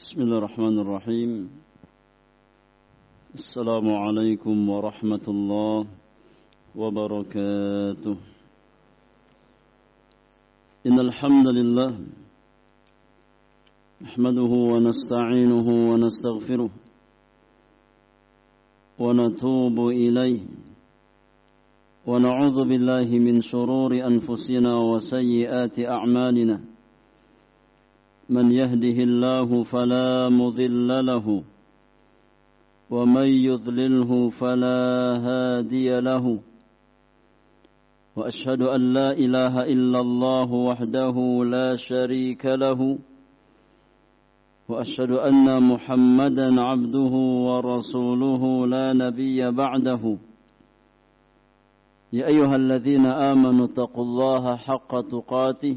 بسم الله الرحمن الرحيم. السلام عليكم ورحمة الله وبركاته. إن الحمد لله نحمده ونستعينه ونستغفره ونتوب إليه ونعوذ بالله من شرور أنفسنا وسيئات أعمالنا. من يهده الله فلا مضل له ومن يضلله فلا هادي له وأشهد أن لا إله إلا الله وحده لا شريك له وأشهد أن محمدا عبده ورسوله لا نبي بعده. يا أيها الذين آمنوا اتقوا الله حق تقاته.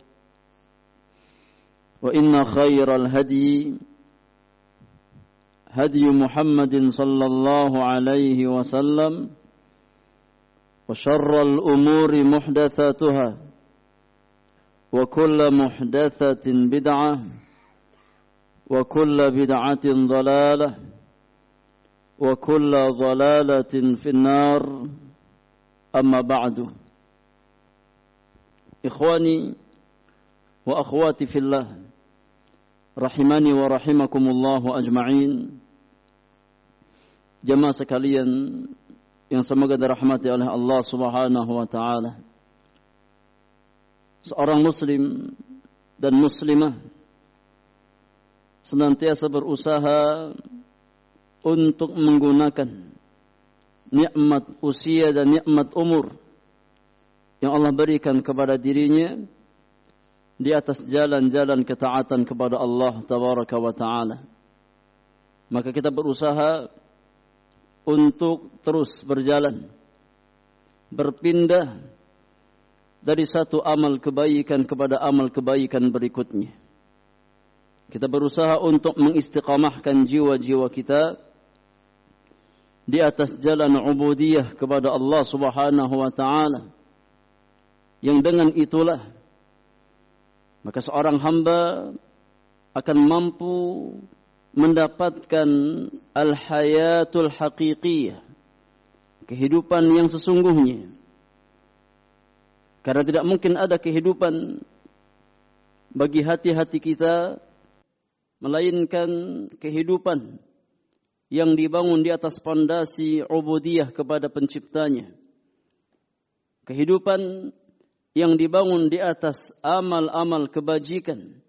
وإن خير الهدي هدي محمد صلى الله عليه وسلم وشر الأمور محدثاتها وكل محدثة بدعة وكل بدعة ضلالة وكل ضلالة في النار. أما بعد إخواني wa akhwati fillah. Rahimani wa rahimakumullah ajma'in. Jemaah sekalian yang semoga dirahmati oleh Allah Subhanahu wa taala. Seorang muslim dan muslimah senantiasa berusaha untuk menggunakan nikmat usia dan nikmat umur yang Allah berikan kepada dirinya di atas jalan-jalan ketaatan kepada Allah tabaraka wa taala. Maka kita berusaha untuk terus berjalan berpindah dari satu amal kebaikan kepada amal kebaikan berikutnya. Kita berusaha untuk mengistiqamahkan jiwa-jiwa kita di atas jalan ubudiyah kepada Allah Subhanahu wa taala. Yang dengan itulah maka seorang hamba akan mampu mendapatkan al-hayatul haqiqiyah kehidupan yang sesungguhnya. Karena tidak mungkin ada kehidupan bagi hati-hati kita melainkan kehidupan yang dibangun di atas pondasi ubudiyah kepada penciptanya. Kehidupan yang dibangun di atas amal-amal kebajikan,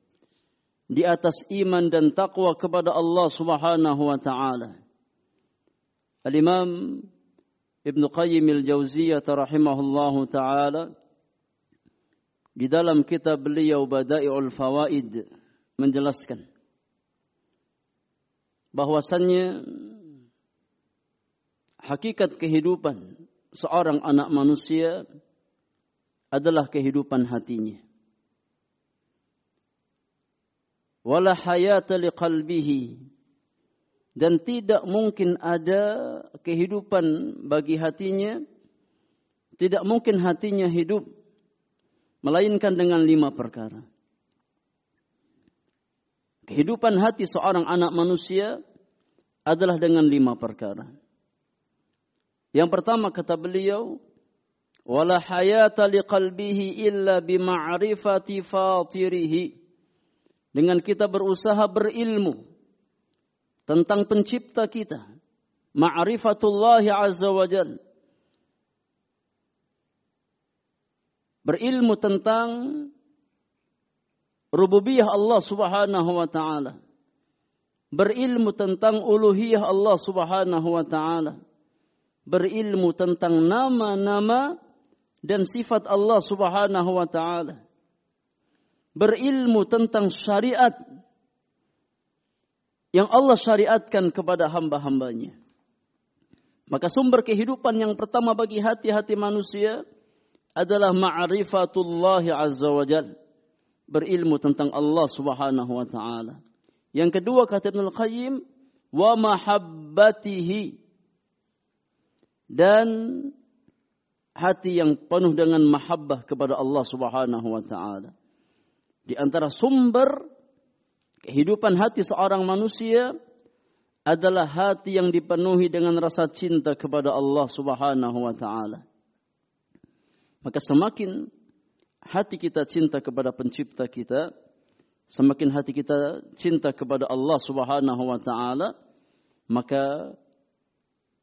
di atas iman dan takwa kepada Allah Subhanahu wa taala. Al-Imam Ibn Qayyim al-Jauziyah rahimahullahu taala di dalam kitab beliau Bada'iul Fawaid menjelaskan bahwasannya hakikat kehidupan seorang anak manusia adalah kehidupan hatinya. Wala hayata liqalbihi dan tidak mungkin ada kehidupan bagi hatinya tidak mungkin hatinya hidup melainkan dengan lima perkara. Kehidupan hati seorang anak manusia adalah dengan lima perkara. Yang pertama kata beliau, wala hayata liqalbihi illa bima'rifati fatirihi dengan kita berusaha berilmu tentang pencipta kita. Ma'rifatullah azza wa jal. Berilmu tentang rububiyah Allah subhanahu wa ta'ala. Berilmu tentang uluhiyah Allah subhanahu wa ta'ala. Berilmu tentang nama-nama dan sifat Allah subhanahu wa ta'ala. Berilmu tentang syariat yang Allah syariatkan kepada hamba-hambanya. Maka sumber kehidupan yang pertama bagi hati-hati manusia adalah ma'rifatullah azza wa. Berilmu tentang Allah subhanahu wa ta'ala. Yang kedua kata Ibn Al-Qayyim, wa mahabbatihi. Dan hati yang penuh dengan mahabbah kepada Allah subhanahu wa ta'ala. Di antara sumber Kehidupan hati seorang manusia adalah hati yang dipenuhi dengan rasa cinta kepada Allah Subhanahu wa taala. Maka semakin hati kita cinta kepada pencipta kita, semakin hati kita cinta kepada Allah Subhanahu wa taala, maka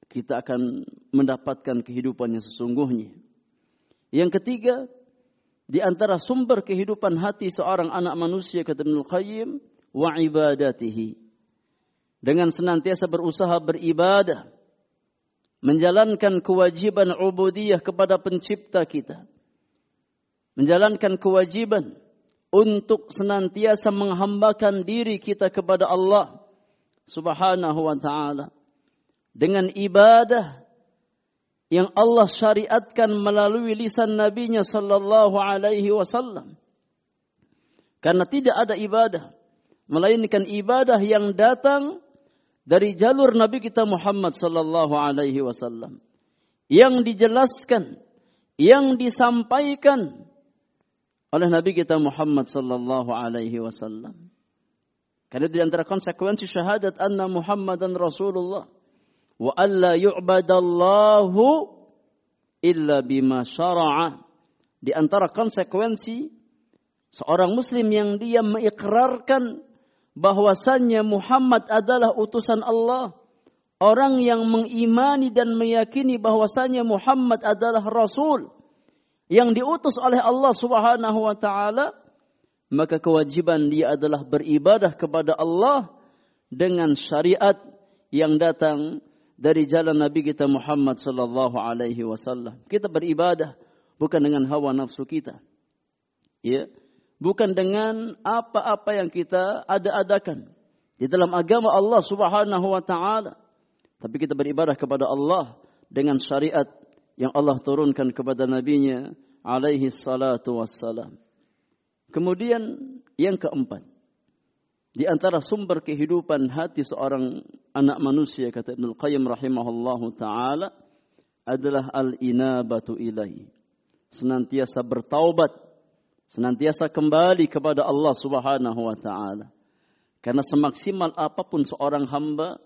kita akan mendapatkan kehidupan yang sesungguhnya. Yang ketiga, di antara sumber kehidupan hati seorang anak manusia kata Ibnu Qayyim wa ibadatihi. Dengan senantiasa berusaha beribadah. Menjalankan kewajiban ubudiyah kepada pencipta kita. Menjalankan kewajiban untuk senantiasa menghambakan diri kita kepada Allah subhanahu wa ta'ala. Dengan ibadah yang Allah syariatkan melalui lisan nabinya sallallahu alaihi wasallam. Karena tidak ada ibadah melainkan ibadah yang datang dari jalur Nabi kita Muhammad sallallahu alaihi wasallam yang dijelaskan yang disampaikan oleh Nabi kita Muhammad sallallahu alaihi wasallam. Karena di antara konsekuensi syahadat anna Muhammadan Rasulullah wa alla yu'badallahu illa bima syara'a. Di antara konsekuensi seorang muslim yang dia mengikrarkan bahwasannya Muhammad adalah utusan Allah. Orang yang mengimani dan meyakini bahwasannya Muhammad adalah Rasul yang diutus oleh Allah Subhanahu wa taala, maka kewajiban dia adalah beribadah kepada Allah dengan syariat yang datang dari jalan Nabi kita Muhammad sallallahu alaihi wasallam. Kita beribadah bukan dengan hawa nafsu kita. Ya, bukan dengan apa-apa yang kita ada-adakan di dalam agama Allah Subhanahu wa taala. Tapi kita beribadah kepada Allah dengan syariat yang Allah turunkan kepada nabinya alaihi salatu wassalam. Kemudian yang keempat, di antara sumber kehidupan hati seorang anak manusia kata Ibnu Qayyim rahimahullahu taala adalah al-inabatu ilaihi. Senantiasa bertaubat senantiasa kembali kepada Allah Subhanahu wa taala. Karena semaksimal apa pun seorang hamba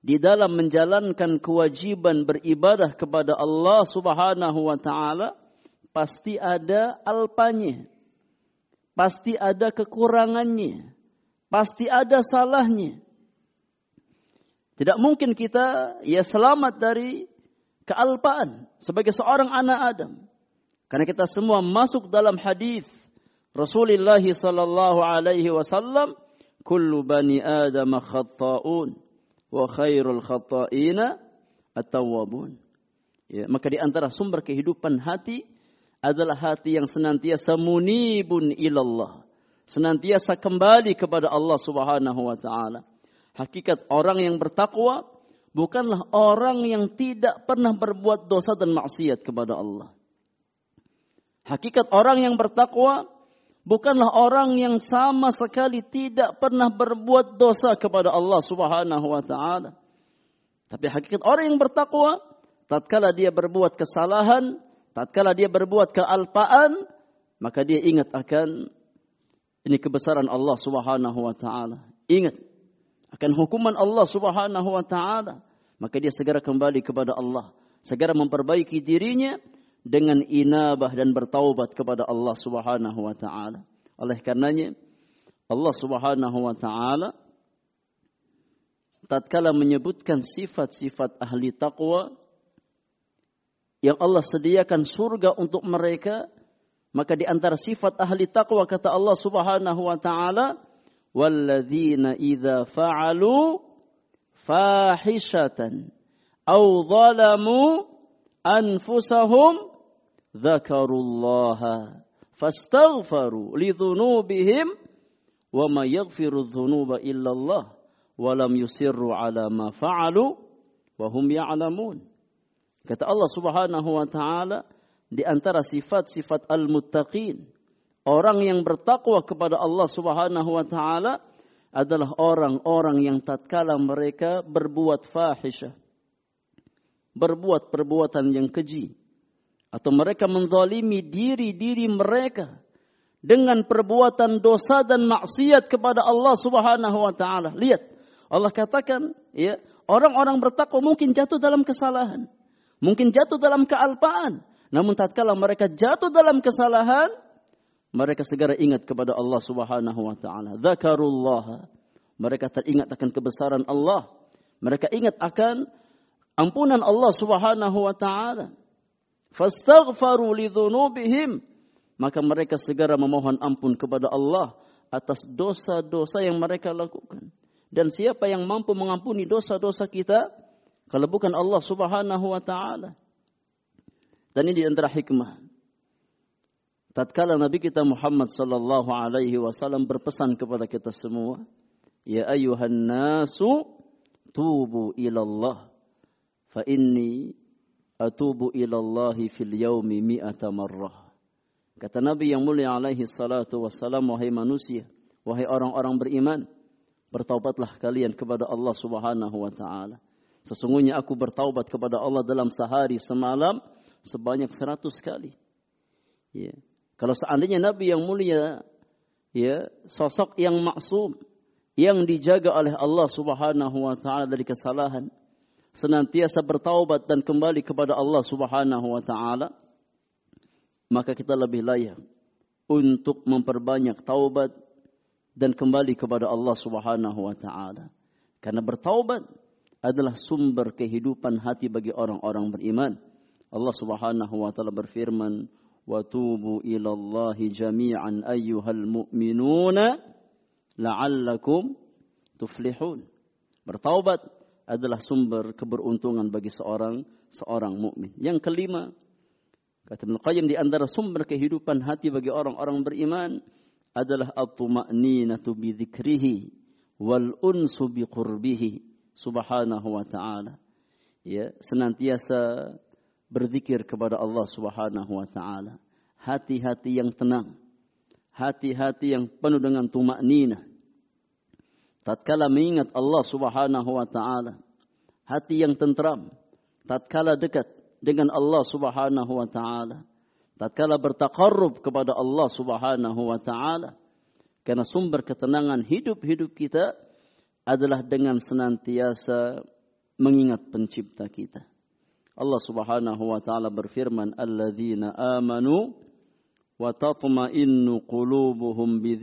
di dalam menjalankan kewajiban beribadah kepada Allah Subhanahu wa taala pasti ada alpanya. Pasti ada kekurangannya. Pasti ada salahnya. Tidak mungkin kita ya selamat dari kealpaan sebagai seorang anak Adam. Karena kita semua masuk dalam hadis Rasulullah sallallahu alaihi wasallam, "Kullu bani Adam khata'un wa khairul khata'ina at-tawwabun." Ya, maka di antara sumber kehidupan hati adalah hati yang senantiasa munibun ilallah. Senantiasa kembali kepada Allah Subhanahu wa taala. Hakikat orang yang bertakwa bukanlah orang yang tidak pernah berbuat dosa dan maksiat kepada Allah. Hakikat orang yang bertakwa bukanlah orang yang sama sekali tidak pernah berbuat dosa kepada Allah Subhanahu wa taala. Tapi hakikat orang yang bertakwa tatkala dia berbuat kesalahan, tatkala dia berbuat kealpaan, maka dia ingat akan ini kebesaran Allah Subhanahu wa taala. Ingat akan hukuman Allah Subhanahu wa taala, maka dia segera kembali kepada Allah, segera memperbaiki dirinya dengan inabah dan bertaubat kepada Allah Subhanahu wa taala. Oleh karenanya Allah Subhanahu wa taala tatkala menyebutkan sifat-sifat ahli taqwa yang Allah sediakan surga untuk mereka, maka di antara sifat ahli taqwa kata Allah Subhanahu wa taala, "Walladzina idza fa'alu fahishatan aw zalamu anfusahum dzakarullaha fastaghfaru lidzunubihim wa ma yaghfiru dzunuba illallah wa lam yusirru ala ma fa'alu wa hum ya'lamun. Kata Allah Subhanahu wa taala di antara sifat-sifat al-muttaqin, orang yang bertakwa kepada Allah Subhanahu wa taala adalah orang-orang yang tatkala mereka berbuat fahisyah, berbuat perbuatan yang keji, atau mereka menzalimi diri-diri mereka dengan perbuatan dosa dan maksiat kepada Allah Subhanahu wa taala. Lihat, Allah katakan, ya, orang-orang bertakwa mungkin jatuh dalam kesalahan, mungkin jatuh dalam kealpaan. Namun tatkala mereka jatuh dalam kesalahan, mereka segera ingat kepada Allah Subhanahu wa taala. Dzakarullah. Mereka teringat akan kebesaran Allah. Mereka ingat akan ampunan Allah Subhanahu wa taala. Fastaghfaru lidzunubihim. Maka mereka segera memohon ampun kepada Allah atas dosa-dosa yang mereka lakukan. Dan siapa yang mampu mengampuni dosa-dosa kita kalau bukan Allah Subhanahu wa taala? Dan ini di antara hikmah. Tatkala Nabi kita Muhammad sallallahu alaihi wasallam berpesan kepada kita semua, "Ya ayuhan nasu tubu ila Allah fa inni atubu ila Allah fil yaumi mi'ata marrah." Kata Nabi yang mulia alaihi salatu wassalam, wahai manusia, wahai orang-orang beriman, bertaubatlah kalian kepada Allah Subhanahu wa taala. Sesungguhnya aku bertaubat kepada Allah dalam sehari semalam sebanyak seratus kali. Ya. Kalau seandainya Nabi yang mulia, ya, sosok yang maksum, yang dijaga oleh Allah Subhanahu wa taala dari kesalahan, senantiasa bertaubat dan kembali kepada Allah Subhanahu wa taala, maka kita lebih layak untuk memperbanyak taubat dan kembali kepada Allah Subhanahu wa taala. Karena bertaubat adalah sumber kehidupan hati bagi orang-orang beriman. Allah Subhanahu wa taala berfirman, "Wa tubu ila Allah jami'an ayyuhal mu'minuna la'allakum tuflihun." Bertaubat adalah sumber keberuntungan bagi seorang seorang mukmin. Yang kelima, kata Ibnu Qayyim di antara sumber kehidupan hati bagi orang-orang beriman adalah at-tuma'ninatu bi dzikrihi wal unsu bi qurbihi subhanahu wa ta'ala. Ya, senantiasa berzikir kepada Allah Subhanahu wa taala. Hati-hati yang tenang. Hati-hati yang penuh dengan tumaknina. Tatkala mengingat Allah Subhanahu wa taala. Hati yang tentram. Tatkala dekat dengan Allah Subhanahu wa taala tatkala bertakarrub kepada Allah Subhanahu wa taala karena sumber ketenangan hidup-hidup kita adalah dengan senantiasa mengingat pencipta kita. Allah Subhanahu wa taala berfirman, "Alladzina amanu wa tatma'innu qulubuhum bi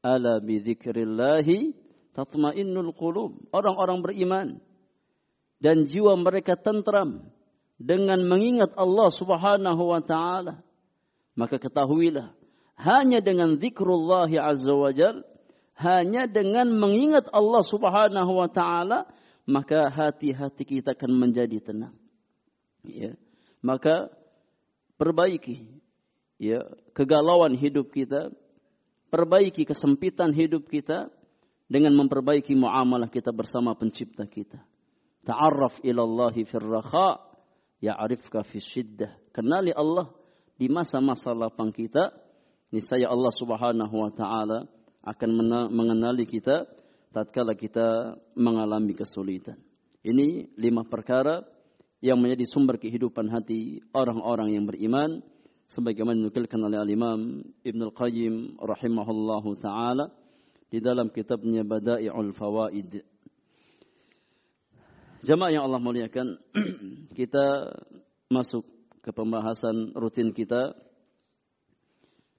ala bi tatma'innul qulub." Orang-orang beriman dan jiwa mereka tentram dengan mengingat Allah Subhanahu wa taala maka ketahuilah hanya dengan zikrullah azza hanya dengan mengingat Allah Subhanahu wa taala maka hati-hati kita akan menjadi tenang ya maka perbaiki ya kegalauan hidup kita perbaiki kesempitan hidup kita dengan memperbaiki muamalah kita bersama pencipta kita ta'arraf ila Allah fil raha ya'rifka fi syiddah. Kenali Allah di masa-masa lapang kita. Niscaya Allah Subhanahu wa taala akan mengenali kita tatkala kita mengalami kesulitan. Ini lima perkara yang menjadi sumber kehidupan hati orang-orang yang beriman sebagaimana dinukilkan oleh Al-Imam Ibn Al-Qayyim rahimahullahu taala di dalam kitabnya Bada'i'ul Fawaid. Jamaah yang Allah muliakan, kita masuk ke pembahasan rutin kita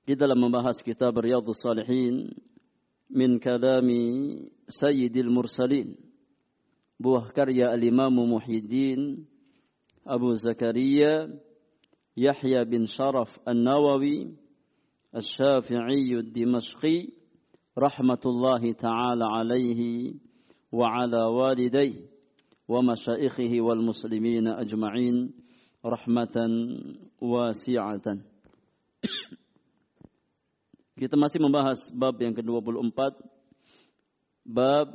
di dalam membahas kitab Riyadhus Salihin من كلام سيد المرسلين. بوه كريا الإمام محي الدين أبو زكريا يحيى بن شرف النووي الشافعي الدمشقي رحمة الله تعالى عليه وعلى والديه ومشائخه والمسلمين أجمعين رحمة واسعة. Kita masih membahas bab yang ke-24. Bab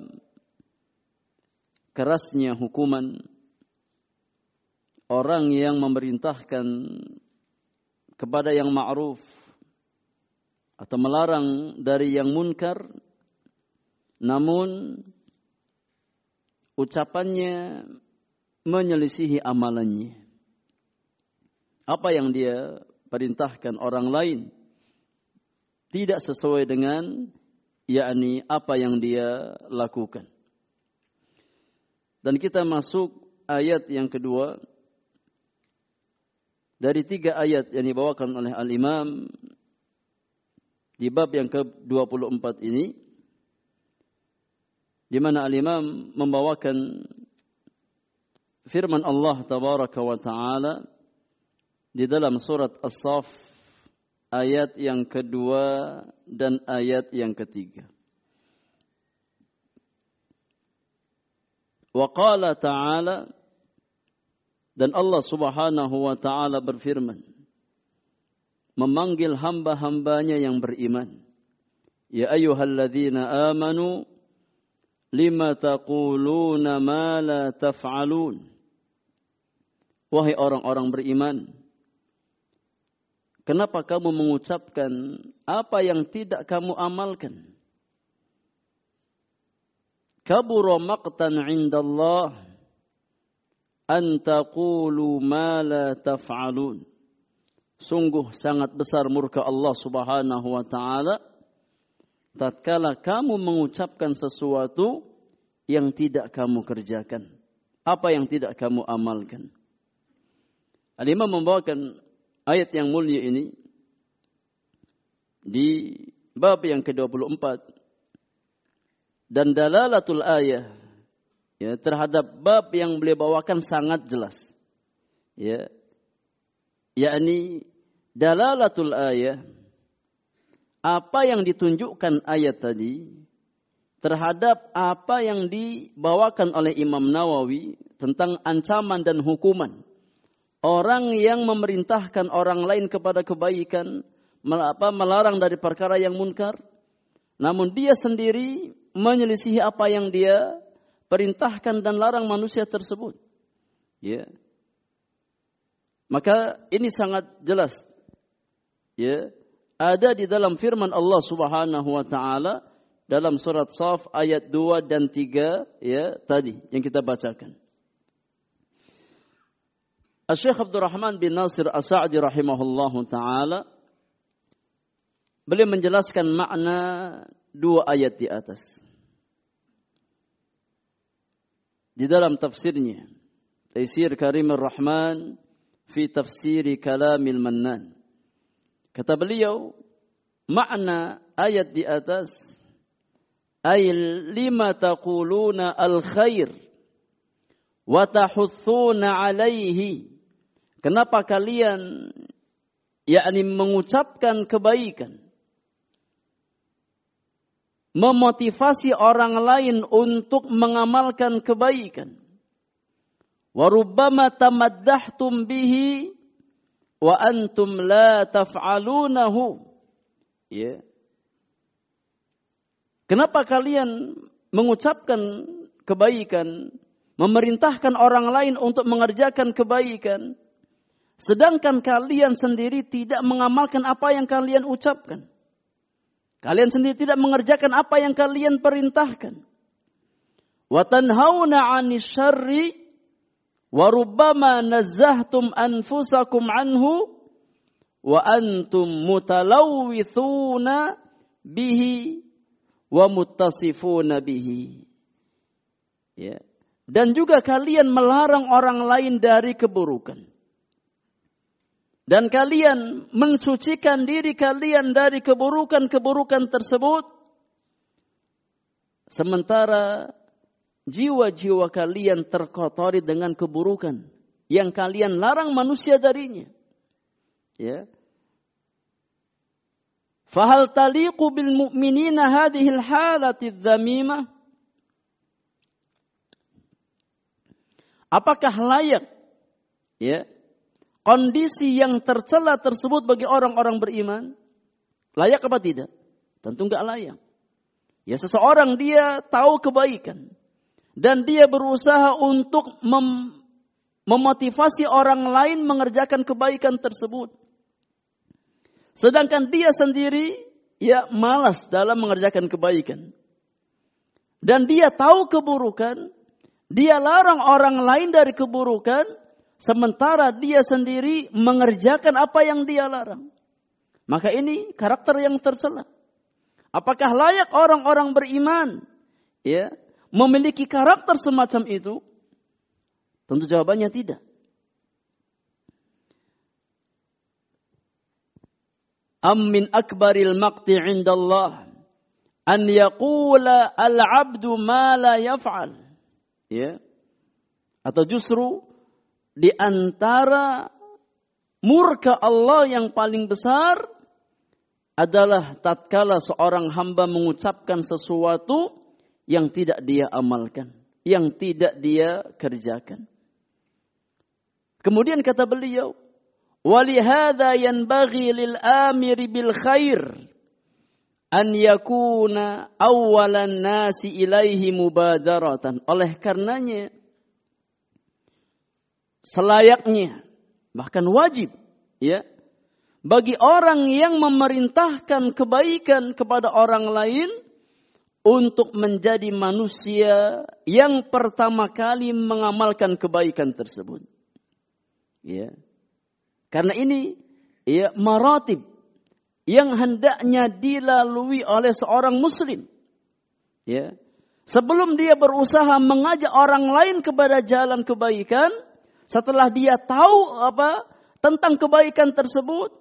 kerasnya hukuman orang yang memerintahkan kepada yang ma'ruf atau melarang dari yang munkar. Namun ucapannya menyelisihi amalannya. Apa yang dia perintahkan orang lain tidak sesuai dengan yakni apa yang dia lakukan. Dan kita masuk ayat yang kedua. Dari tiga ayat yang dibawakan oleh Al-Imam di bab yang ke-24 ini di mana Al-Imam membawakan firman Allah tabaraka wa taala di dalam surat As-Saff ayat yang kedua dan ayat yang ketiga. Wa qala ta'ala dan Allah Subhanahu wa taala berfirman memanggil hamba-hambanya yang beriman. Ya ayyuhalladzina amanu lima taquluna ma la taf'alun. Wahai orang-orang beriman, kenapa kamu mengucapkan apa yang tidak kamu amalkan? kabura maqtan 'inda Allah an taqulu ma la taf'alun. Sungguh sangat besar murka Allah Subhanahu wa taala tatkala kamu mengucapkan sesuatu yang tidak kamu kerjakan. Apa yang tidak kamu amalkan. Al-Imam membawakan ayat yang mulia ini di bab yang ke-24 dan dalalatul ayah ya, terhadap bab yang beliau bawakan sangat jelas. Ya. Yakni dalalatul ayah apa yang ditunjukkan ayat tadi terhadap apa yang dibawakan oleh Imam Nawawi tentang ancaman dan hukuman orang yang memerintahkan orang lain kepada kebaikan melarang dari perkara yang munkar namun dia sendiri menyelisihi apa yang dia perintahkan dan larang manusia tersebut. Ya. Maka ini sangat jelas. Ya. Ada di dalam firman Allah Subhanahu wa taala dalam surat Saf ayat 2 dan 3 ya tadi yang kita bacakan. Syekh Abdurrahman bin Nasir As-Sa'di rahimahullahu taala beliau menjelaskan makna dua ayat di atas. Di dalam tafsirnya, Taisir Karim Ar-Rahman fi tafsiri kalamil mannan. Kata beliau, makna ayat di atas ay lima taquluna al-khair wa tahuthuna alaihi. Kenapa kalian yakni mengucapkan kebaikan memotivasi orang lain untuk mengamalkan kebaikan. Warubbama tamaddahtum bihi wa antum la taf'alunahu. Ya. Kenapa kalian mengucapkan kebaikan, memerintahkan orang lain untuk mengerjakan kebaikan, sedangkan kalian sendiri tidak mengamalkan apa yang kalian ucapkan? Kalian sendiri tidak mengerjakan apa yang kalian perintahkan. Wa tanhauna 'anis syarri wa rubbama nazzahtum anfusakum anhu wa antum mutalawwithuna bihi wa muttasifuna bihi. Ya. Dan juga kalian melarang orang lain dari keburukan. Dan kalian mensucikan diri kalian dari keburukan-keburukan tersebut. sementara jiwa-jiwa kalian terkotori dengan keburukan yang kalian larang manusia darinya. Ya. Fahal taliqu bil mu'minina hadhihi al-halati dzamimah? Apakah layak ya kondisi yang tercela tersebut bagi orang-orang beriman? Layak apa tidak? Tentu enggak layak. Ya seseorang dia tahu kebaikan dan dia berusaha untuk mem memotivasi orang lain mengerjakan kebaikan tersebut. Sedangkan dia sendiri ya malas dalam mengerjakan kebaikan. Dan dia tahu keburukan, dia larang orang lain dari keburukan, sementara dia sendiri mengerjakan apa yang dia larang. Maka ini karakter yang tercela. Apakah layak orang-orang beriman ya memiliki karakter semacam itu? Tentu jawabannya tidak. Am min akbaril maqti indallah an yaqula al-'abdu ma la yaf'al. Ya. Atau justru di antara murka Allah yang paling besar adalah tatkala seorang hamba mengucapkan sesuatu yang tidak dia amalkan, yang tidak dia kerjakan. Kemudian kata beliau, "Walihada yanbaghi lil amiri bil khair an yakuna awwalan nasi ilaihi mubadaratan." Oleh karenanya, selayaknya bahkan wajib ya bagi orang yang memerintahkan kebaikan kepada orang lain untuk menjadi manusia yang pertama kali mengamalkan kebaikan tersebut. Ya. Karena ini ya maratib yang hendaknya dilalui oleh seorang muslim. Ya. Sebelum dia berusaha mengajak orang lain kepada jalan kebaikan, setelah dia tahu apa tentang kebaikan tersebut,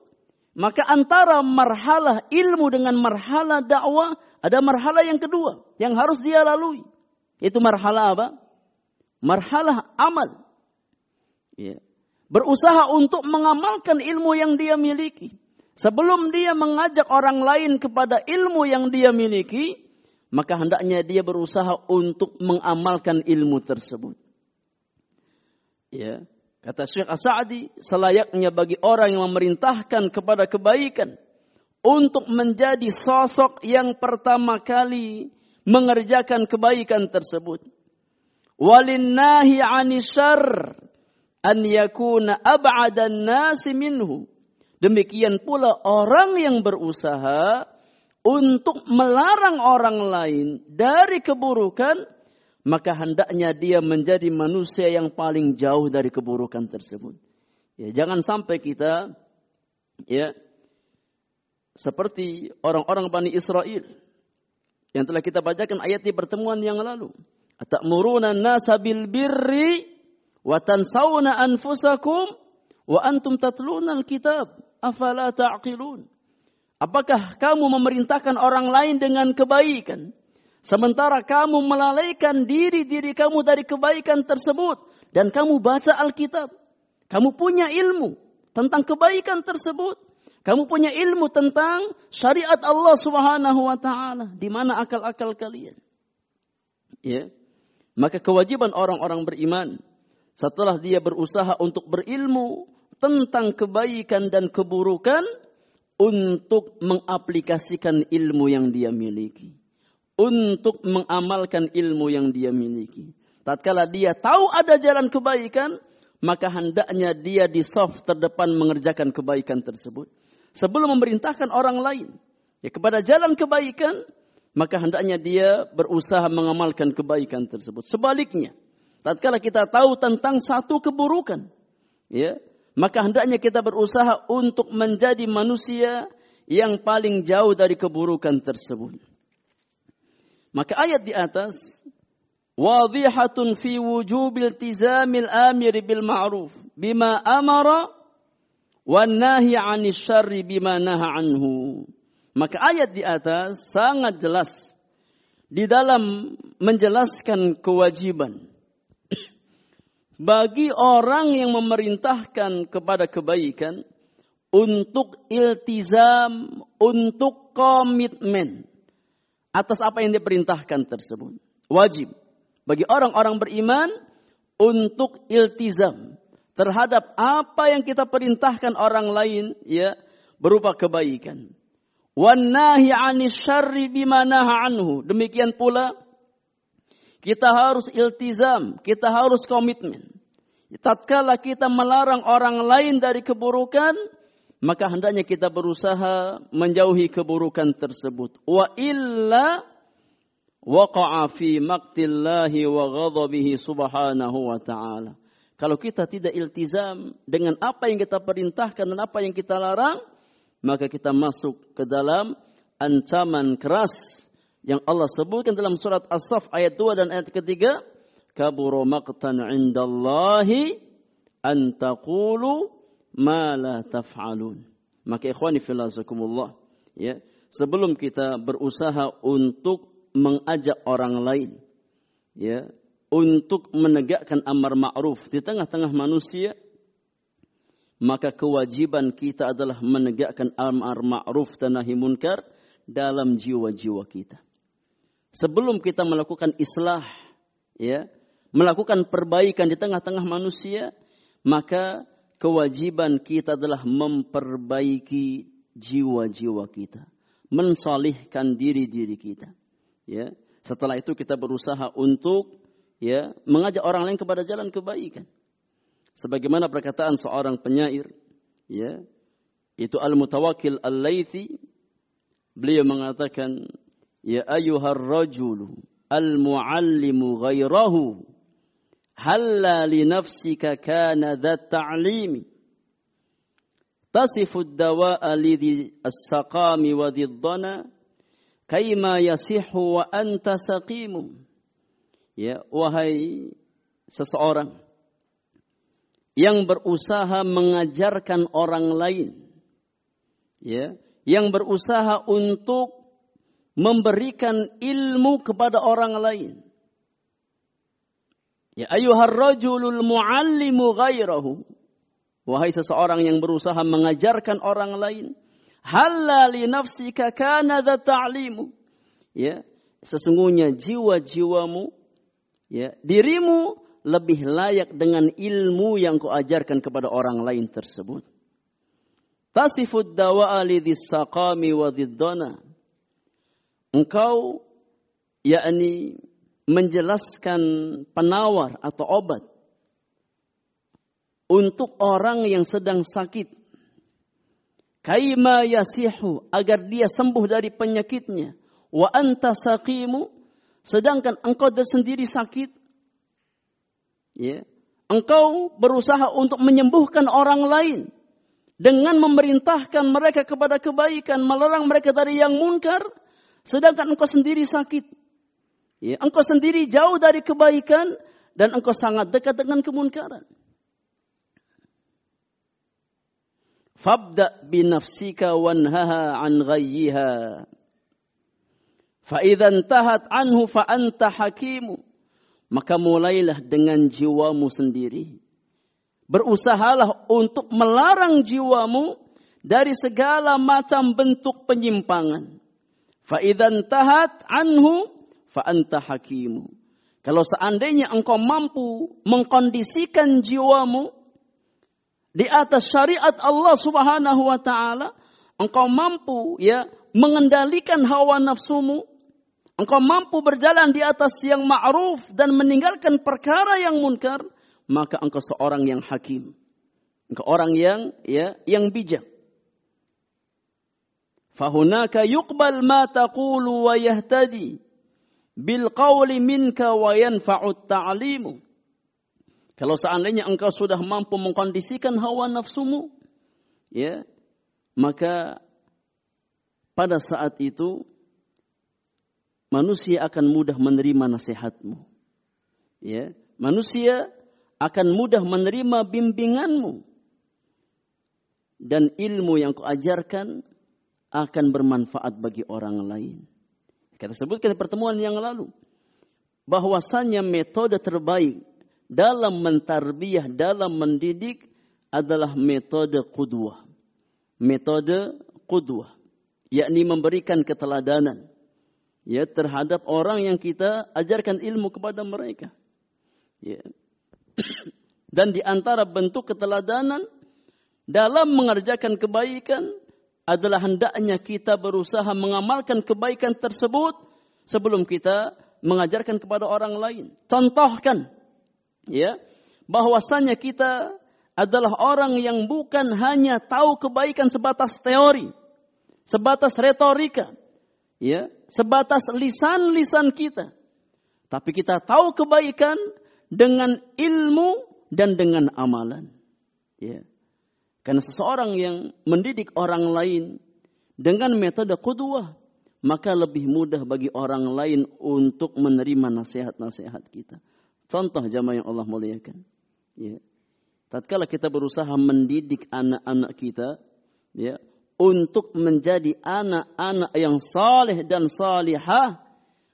maka antara marhalah ilmu dengan marhalah dakwah ada marhalah yang kedua yang harus dia lalui. Itu marhalah apa? Marhalah amal. Ya berusaha untuk mengamalkan ilmu yang dia miliki. Sebelum dia mengajak orang lain kepada ilmu yang dia miliki, maka hendaknya dia berusaha untuk mengamalkan ilmu tersebut. Ya, kata Syekh As-Sa'di, selayaknya bagi orang yang memerintahkan kepada kebaikan untuk menjadi sosok yang pertama kali mengerjakan kebaikan tersebut. Walinnahi anisyar an yakuna ab'adan nasi minhu. Demikian pula orang yang berusaha untuk melarang orang lain dari keburukan, maka hendaknya dia menjadi manusia yang paling jauh dari keburukan tersebut. Ya, jangan sampai kita ya seperti orang-orang Bani Israel yang telah kita bacakan ayat di pertemuan yang lalu. Atamuruna nasa bil birri wa tansawna anfusakum wa antum tatluna alkitab afala ta'qilun Apakah kamu memerintahkan orang lain dengan kebaikan sementara kamu melalaikan diri-diri kamu dari kebaikan tersebut dan kamu baca Alkitab kamu punya ilmu tentang kebaikan tersebut kamu punya ilmu tentang syariat Allah Subhanahu wa taala di mana akal-akal kalian ya maka kewajiban orang-orang beriman setelah dia berusaha untuk berilmu tentang kebaikan dan keburukan untuk mengaplikasikan ilmu yang dia miliki. Untuk mengamalkan ilmu yang dia miliki. Tatkala dia tahu ada jalan kebaikan, maka hendaknya dia di soft terdepan mengerjakan kebaikan tersebut. Sebelum memerintahkan orang lain ya kepada jalan kebaikan, maka hendaknya dia berusaha mengamalkan kebaikan tersebut. Sebaliknya, tatkala kita tahu tentang satu keburukan, ya, maka hendaknya kita berusaha untuk menjadi manusia yang paling jauh dari keburukan tersebut. Maka ayat di atas wadhihatun fi wujubil tizamil amir bil ma'ruf bima amara wan nahi 'anil syarri bima naha anhu. Maka ayat di atas sangat jelas di dalam menjelaskan kewajiban bagi orang yang memerintahkan kepada kebaikan untuk iltizam, untuk komitmen atas apa yang diperintahkan tersebut. Wajib bagi orang-orang beriman untuk iltizam terhadap apa yang kita perintahkan orang lain ya berupa kebaikan. Wan nahi 'anis syarri anhu. Demikian pula kita harus iltizam, kita harus komitmen. Tatkala kita melarang orang lain dari keburukan, maka hendaknya kita berusaha menjauhi keburukan tersebut. Wa illa waqa'a fi maqtillahi wa ghadabihi subhanahu wa ta'ala. Kalau kita tidak iltizam dengan apa yang kita perintahkan dan apa yang kita larang, maka kita masuk ke dalam ancaman keras yang Allah sebutkan dalam surat As-Saff ayat 2 dan ayat ketiga, kaburu maqtan 'indallahi an taqulu ma la taf'alun. Maka ikhwani fillazakumullah, ya, sebelum kita berusaha untuk mengajak orang lain, ya, untuk menegakkan amar ma'ruf di tengah-tengah manusia, maka kewajiban kita adalah menegakkan amar ma'ruf dan nahi munkar dalam jiwa-jiwa kita sebelum kita melakukan islah, ya, melakukan perbaikan di tengah-tengah manusia, maka kewajiban kita adalah memperbaiki jiwa-jiwa kita, mensolihkan diri-diri kita. Ya, setelah itu kita berusaha untuk ya mengajak orang lain kepada jalan kebaikan. Sebagaimana perkataan seorang penyair, ya, itu Al-Mutawakkil Al-Laitsi, beliau mengatakan Ya ayyuhar rajulu al-muallimu ghairahu halla li nafsika kana dhat ta'limi. Tasifu ad-dawa'a lidhi as-saqami wa dhidhana kaima yasihu wa anta saqimu. Ya wahai seseorang yang berusaha mengajarkan orang lain. Ya yang berusaha untuk memberikan ilmu kepada orang lain. Ya ayuhar rajulul muallimu ghairahu. Wahai seseorang yang berusaha mengajarkan orang lain. Halla li nafsika kana ta'limu. Ya, sesungguhnya jiwa-jiwamu ya, dirimu lebih layak dengan ilmu yang kau ajarkan kepada orang lain tersebut. Tasifud dawa'a lidhis saqami wa engkau yakni menjelaskan penawar atau obat untuk orang yang sedang sakit. Kaima yasihu agar dia sembuh dari penyakitnya. Wa anta saqimu sedangkan engkau sendiri sakit. Ya. Engkau berusaha untuk menyembuhkan orang lain dengan memerintahkan mereka kepada kebaikan melarang mereka dari yang munkar Sedangkan engkau sendiri sakit. Ya, engkau sendiri jauh dari kebaikan dan engkau sangat dekat dengan kemunkaran. Fabda binafsika wanhaha an ghayyiha. Fa'idha tahat anhu fa'anta hakimu. Maka mulailah dengan jiwamu sendiri. Berusahalah untuk melarang jiwamu dari segala macam bentuk penyimpangan. Faidan tahat anhu fa anta hakimu. Kalau seandainya engkau mampu mengkondisikan jiwamu di atas syariat Allah Subhanahu wa taala, engkau mampu ya mengendalikan hawa nafsumu, engkau mampu berjalan di atas yang ma'ruf dan meninggalkan perkara yang munkar, maka engkau seorang yang hakim. Engkau orang yang ya yang bijak. Fahunaka yuqbal ma taqulu wa yahtadi bil qawli minka wa yanfa'u ta'limu. Kalau seandainya engkau sudah mampu mengkondisikan hawa nafsumu, ya, maka pada saat itu manusia akan mudah menerima nasihatmu. Ya, manusia akan mudah menerima bimbinganmu. Dan ilmu yang kau ajarkan akan bermanfaat bagi orang lain. Kita sebutkan pertemuan yang lalu bahwasanya metode terbaik dalam mentarbiyah, dalam mendidik adalah metode kudwah. Metode kudwah, yakni memberikan keteladanan ya terhadap orang yang kita ajarkan ilmu kepada mereka. Ya. Dan di antara bentuk keteladanan dalam mengerjakan kebaikan adalah hendaknya kita berusaha mengamalkan kebaikan tersebut sebelum kita mengajarkan kepada orang lain. Contohkan ya bahwasanya kita adalah orang yang bukan hanya tahu kebaikan sebatas teori, sebatas retorika, ya, sebatas lisan-lisan kita. Tapi kita tahu kebaikan dengan ilmu dan dengan amalan. Ya. Karena seseorang yang mendidik orang lain dengan metode kudwah, maka lebih mudah bagi orang lain untuk menerima nasihat-nasihat kita. Contoh jamaah yang Allah muliakan. Ya. Tatkala kita berusaha mendidik anak-anak kita, ya, untuk menjadi anak-anak yang saleh dan salihah,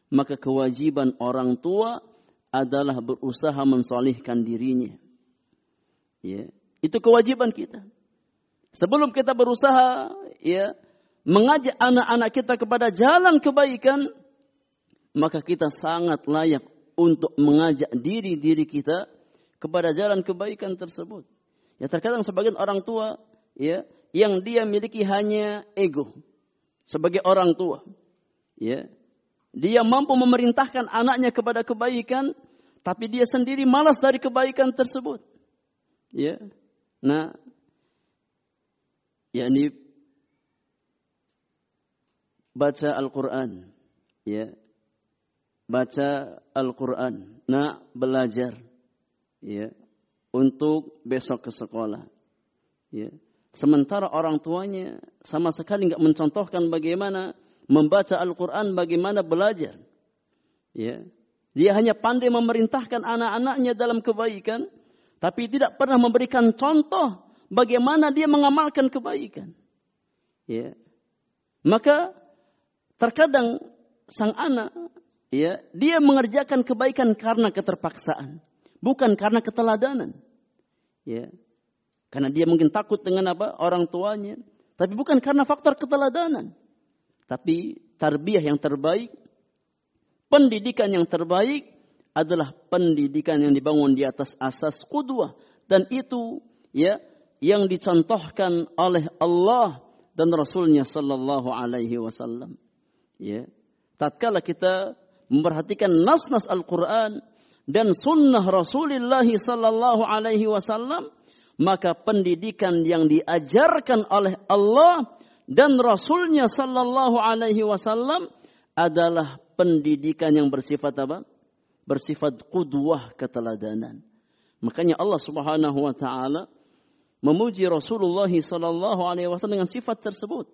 maka kewajiban orang tua adalah berusaha mensolihkan dirinya. Ya, itu kewajiban kita. Sebelum kita berusaha ya mengajak anak-anak kita kepada jalan kebaikan, maka kita sangat layak untuk mengajak diri-diri kita kepada jalan kebaikan tersebut. Ya terkadang sebagian orang tua ya yang dia miliki hanya ego sebagai orang tua. Ya. Dia mampu memerintahkan anaknya kepada kebaikan tapi dia sendiri malas dari kebaikan tersebut. Ya. Nah, yakni baca Al-Qur'an, ya baca Al-Quran, nak belajar, ya, untuk besok ke sekolah, ya. Sementara orang tuanya sama sekali nggak mencontohkan bagaimana membaca Al-Quran, bagaimana belajar, ya. Dia hanya pandai memerintahkan anak-anaknya dalam kebaikan, tapi tidak pernah memberikan contoh bagaimana dia mengamalkan kebaikan. Ya. Maka terkadang sang anak ya dia mengerjakan kebaikan karena keterpaksaan, bukan karena keteladanan. Ya. Karena dia mungkin takut dengan apa? orang tuanya, tapi bukan karena faktor keteladanan. Tapi tarbiyah yang terbaik, pendidikan yang terbaik adalah pendidikan yang dibangun di atas asas kudwah dan itu ya yang dicontohkan oleh Allah dan Rasulnya Sallallahu Alaihi Wasallam. Ya, tatkala kita memperhatikan nas-nas Al-Quran dan sunnah Rasulullah sallallahu alaihi wasallam, maka pendidikan yang diajarkan oleh Allah dan Rasulnya sallallahu alaihi wasallam adalah pendidikan yang bersifat apa? Bersifat kudwah keteladanan. Makanya Allah Subhanahu wa taala memuji Rasulullah sallallahu alaihi wasallam dengan sifat tersebut.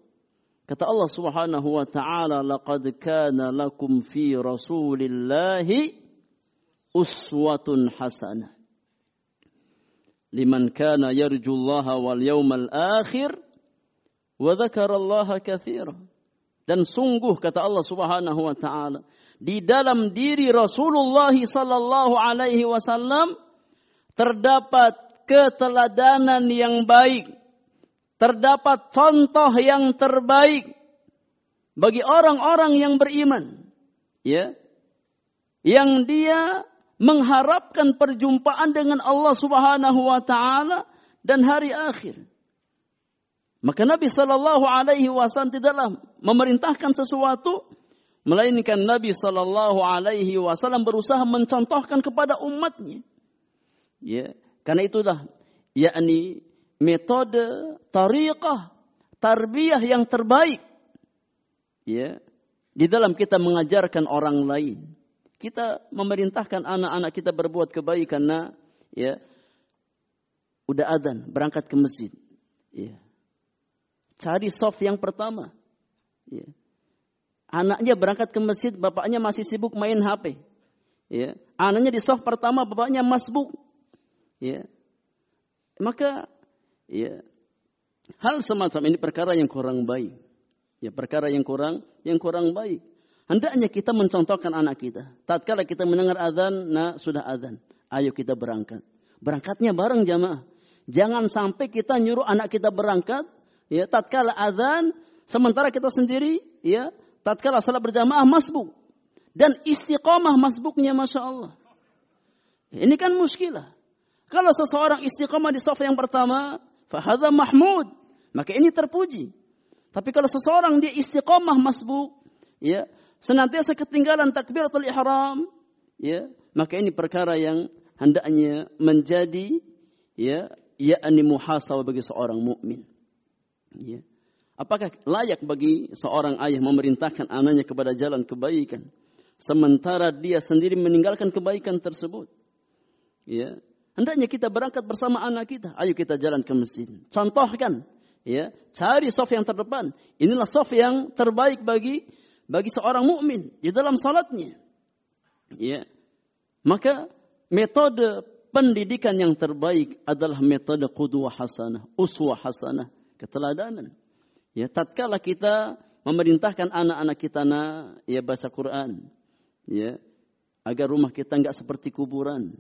Kata Allah Subhanahu wa taala, "Laqad kana lakum fi Rasulillahi uswatun hasanah." Liman kana yarjullaha wal yawmal akhir wa dzakarallaha katsira. Dan sungguh kata Allah Subhanahu wa taala, di dalam diri Rasulullah sallallahu alaihi wasallam terdapat keteladanan yang baik. Terdapat contoh yang terbaik bagi orang-orang yang beriman. Ya. Yang dia mengharapkan perjumpaan dengan Allah Subhanahu wa taala dan hari akhir. Maka Nabi Shallallahu alaihi wasallam tidaklah memerintahkan sesuatu melainkan Nabi Shallallahu alaihi wasallam berusaha mencontohkan kepada umatnya. Ya karena itulah yakni metode, tariqah, tarbiyah yang terbaik. Ya, di dalam kita mengajarkan orang lain. Kita memerintahkan anak-anak kita berbuat kebaikan karena ya udah adan berangkat ke masjid. Ya. Cari soft yang pertama. Ya. Anaknya berangkat ke masjid, bapaknya masih sibuk main HP. Ya. Anaknya di soft pertama, bapaknya masbuk. Ya. Maka Ya. Hal semacam ini perkara yang kurang baik. Ya, perkara yang kurang yang kurang baik. Hendaknya kita mencontohkan anak kita. Tatkala kita mendengar azan, nah sudah azan. Ayo kita berangkat. Berangkatnya bareng jamaah. Jangan sampai kita nyuruh anak kita berangkat, ya tatkala azan, sementara kita sendiri, ya tatkala salat berjamaah masbuk dan istiqomah masbuknya masya Allah. Ini kan muskilah. Kalau seseorang istiqomah di sofa yang pertama, fahadha mahmud, maka ini terpuji. Tapi kalau seseorang dia istiqomah masbuk, ya senantiasa ketinggalan takbiratul ihram, ya, maka ini perkara yang hendaknya menjadi ya yakni muhasabah bagi seorang mukmin. Ya. Apakah layak bagi seorang ayah memerintahkan anaknya kepada jalan kebaikan sementara dia sendiri meninggalkan kebaikan tersebut? Ya. Hendaknya kita berangkat bersama anak kita. Ayo kita jalan ke masjid. Contohkan, ya, cari sof yang terdepan. Inilah sof yang terbaik bagi bagi seorang mukmin di dalam salatnya. Ya. Maka metode pendidikan yang terbaik adalah metode qudwah hasanah, uswah hasanah, keteladanan. Ya, tatkala kita memerintahkan anak-anak kita na ya baca Quran, ya, agar rumah kita enggak seperti kuburan.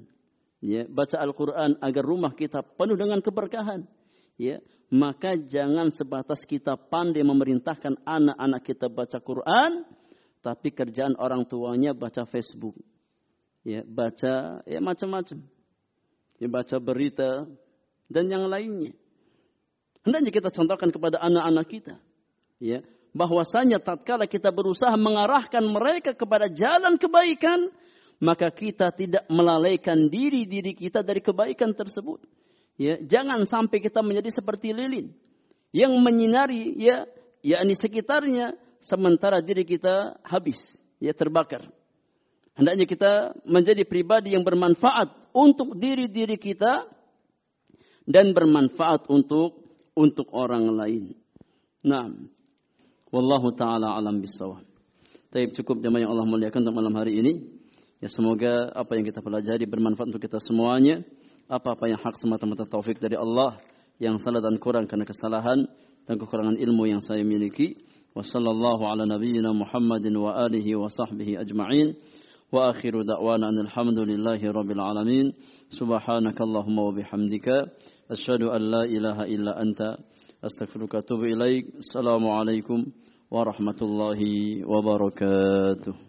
Ya, baca Al-Quran agar rumah kita penuh dengan keberkahan. Ya, maka jangan sebatas kita pandai memerintahkan anak-anak kita baca Quran, tapi kerjaan orang tuanya baca Facebook. Ya, baca ya macam-macam. Ya, baca berita dan yang lainnya. Hendaknya kita contohkan kepada anak-anak kita. Ya, bahwasanya tatkala kita berusaha mengarahkan mereka kepada jalan kebaikan, maka kita tidak melalaikan diri-diri kita dari kebaikan tersebut. Ya, jangan sampai kita menjadi seperti lilin yang menyinari ya yakni sekitarnya sementara diri kita habis, ya terbakar. Hendaknya kita menjadi pribadi yang bermanfaat untuk diri-diri kita dan bermanfaat untuk untuk orang lain. Nah, wallahu taala alam bisawab. Tapi cukup jemaah yang Allah muliakan untuk malam hari ini. Ya semoga apa yang kita pelajari bermanfaat untuk kita semuanya. Apa-apa yang hak semata-mata taufik dari Allah yang salah dan kurang karena kesalahan dan kekurangan ilmu yang saya miliki. Wa sallallahu ala nabiyyina Muhammadin wa alihi wa sahbihi ajma'in. Wa akhiru da'wana rabbil alamin. Subhanakallahumma wa bihamdika. Asyhadu an la ilaha illa anta. Astaghfiruka wa atubu ilaik. Assalamu alaikum warahmatullahi wabarakatuh